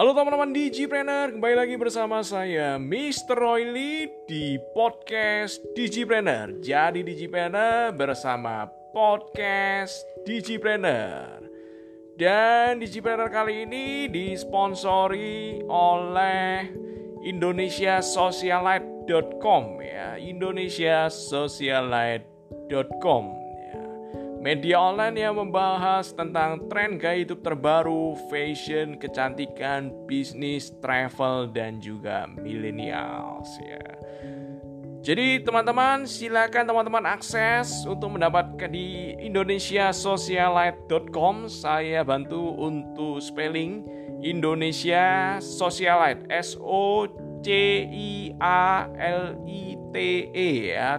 Halo teman-teman Digipreneur, kembali lagi bersama saya Mr. Royli di podcast Digipreneur. Jadi Digipreneur bersama podcast Digipreneur. Dan Digipreneur kali ini disponsori oleh indonesiasocialite.com ya, indonesiasocialite.com Media online yang membahas tentang tren gaya hidup terbaru, fashion, kecantikan, bisnis, travel, dan juga millennials ya. Jadi teman-teman silakan teman-teman akses untuk mendapatkan di indonesiasocialite.com saya bantu untuk spelling Indonesia Socialite S O C I A L I T E ya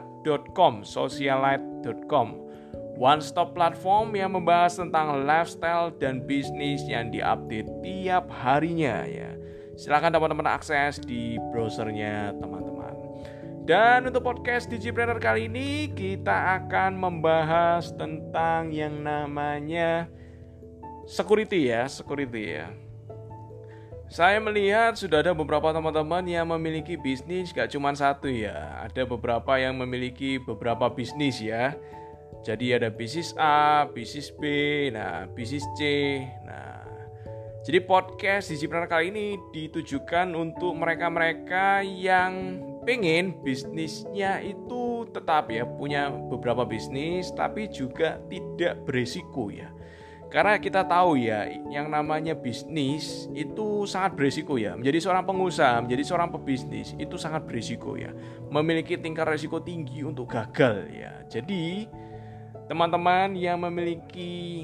.com socialite.com One stop platform yang membahas tentang lifestyle dan bisnis yang diupdate tiap harinya ya. Silahkan teman-teman akses di browsernya teman-teman. Dan untuk podcast Digipreneur kali ini kita akan membahas tentang yang namanya security ya, security ya. Saya melihat sudah ada beberapa teman-teman yang memiliki bisnis gak cuma satu ya. Ada beberapa yang memiliki beberapa bisnis ya jadi ada bisnis A, bisnis B, nah bisnis C. Nah, jadi podcast di Cipreneur kali ini ditujukan untuk mereka-mereka yang pengen bisnisnya itu tetap ya punya beberapa bisnis tapi juga tidak beresiko ya. Karena kita tahu ya, yang namanya bisnis itu sangat beresiko ya. Menjadi seorang pengusaha, menjadi seorang pebisnis itu sangat beresiko ya. Memiliki tingkat resiko tinggi untuk gagal ya. Jadi teman-teman yang memiliki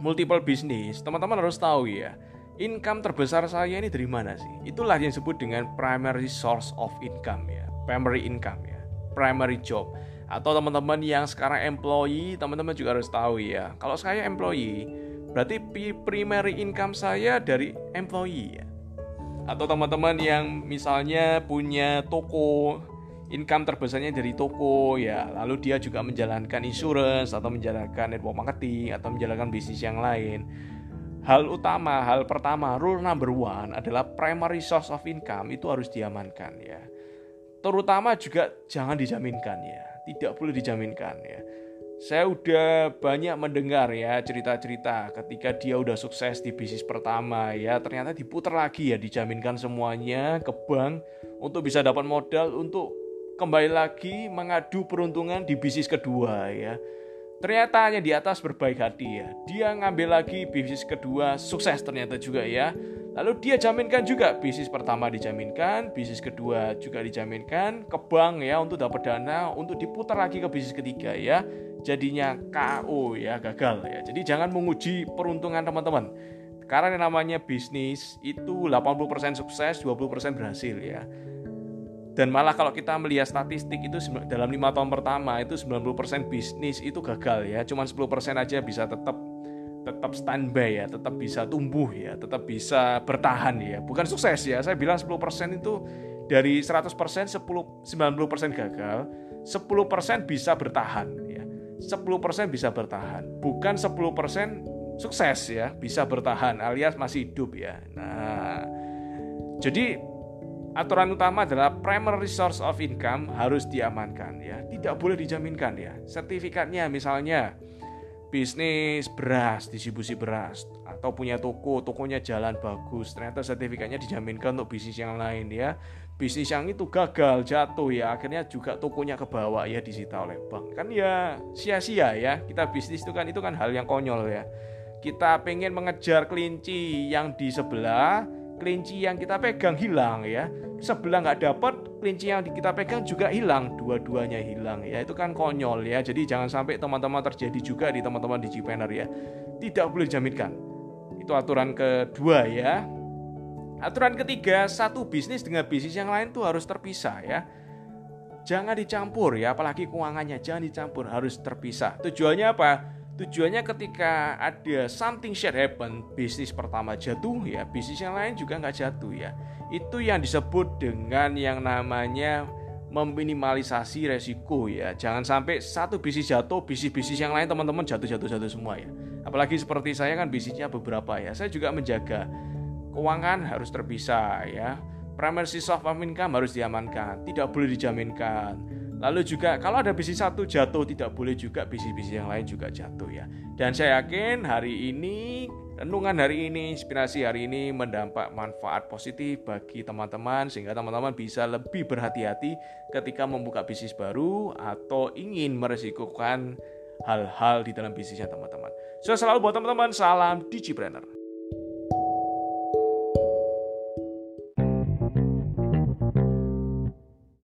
multiple bisnis, teman-teman harus tahu ya, income terbesar saya ini dari mana sih? Itulah yang disebut dengan primary source of income ya, primary income ya, primary job. Atau teman-teman yang sekarang employee, teman-teman juga harus tahu ya. Kalau saya employee, berarti primary income saya dari employee ya. Atau teman-teman yang misalnya punya toko income terbesarnya dari toko ya. Lalu dia juga menjalankan insurance atau menjalankan network marketing atau menjalankan bisnis yang lain. Hal utama hal pertama rule number one adalah primary source of income itu harus diamankan ya. Terutama juga jangan dijaminkan ya. Tidak boleh dijaminkan ya. Saya udah banyak mendengar ya cerita-cerita ketika dia udah sukses di bisnis pertama ya. Ternyata diputar lagi ya dijaminkan semuanya ke bank untuk bisa dapat modal untuk kembali lagi mengadu peruntungan di bisnis kedua ya. Ternyata hanya di atas berbaik hati ya. Dia ngambil lagi bisnis kedua sukses ternyata juga ya. Lalu dia jaminkan juga bisnis pertama dijaminkan, bisnis kedua juga dijaminkan ke bank ya untuk dapat dana untuk diputar lagi ke bisnis ketiga ya. Jadinya KO ya, gagal ya. Jadi jangan menguji peruntungan teman-teman. Karena yang namanya bisnis itu 80% sukses, 20% berhasil ya dan malah kalau kita melihat statistik itu dalam lima tahun pertama itu 90% bisnis itu gagal ya. Cuma 10% aja bisa tetap tetap standby ya tetap bisa tumbuh ya tetap bisa bertahan ya. Bukan sukses ya saya bilang 10% itu dari 100% 10 90% gagal 10% bisa bertahan ya. 10% bisa bertahan bukan 10% sukses ya bisa bertahan alias masih hidup ya. Nah jadi aturan utama adalah primary source of income harus diamankan ya. Tidak boleh dijaminkan ya. Sertifikatnya misalnya bisnis beras distribusi beras atau punya toko tokonya jalan bagus ternyata sertifikatnya dijaminkan untuk bisnis yang lain ya. Bisnis yang itu gagal jatuh ya. Akhirnya juga tokonya ke bawah ya disita oleh bank. Kan ya sia-sia ya. Kita bisnis itu kan itu kan hal yang konyol ya. Kita pengen mengejar kelinci yang di sebelah kelinci yang kita pegang hilang ya sebelah nggak dapat kelinci yang kita pegang juga hilang. Dua-duanya hilang. Ya itu kan konyol ya. Jadi jangan sampai teman-teman terjadi juga di teman-teman di Gpaner ya. Tidak boleh dijaminkan. Itu aturan kedua ya. Aturan ketiga satu bisnis dengan bisnis yang lain tuh harus terpisah ya. Jangan dicampur ya apalagi keuangannya. Jangan dicampur harus terpisah. Tujuannya apa Tujuannya ketika ada something shit happen, bisnis pertama jatuh ya, bisnis yang lain juga nggak jatuh ya. Itu yang disebut dengan yang namanya meminimalisasi resiko ya. Jangan sampai satu bisnis jatuh, bisnis-bisnis yang lain teman-teman jatuh-jatuh-jatuh semua ya. Apalagi seperti saya kan bisnisnya beberapa ya. Saya juga menjaga keuangan harus terpisah ya. Primary source of income harus diamankan, tidak boleh dijaminkan. Lalu juga kalau ada bisnis satu jatuh tidak boleh juga bisnis-bisnis yang lain juga jatuh ya. Dan saya yakin hari ini renungan hari ini, inspirasi hari ini mendampak manfaat positif bagi teman-teman sehingga teman-teman bisa lebih berhati-hati ketika membuka bisnis baru atau ingin meresikukan hal-hal di dalam bisnisnya teman-teman. Sukses selalu buat teman-teman, salam Digipreneur.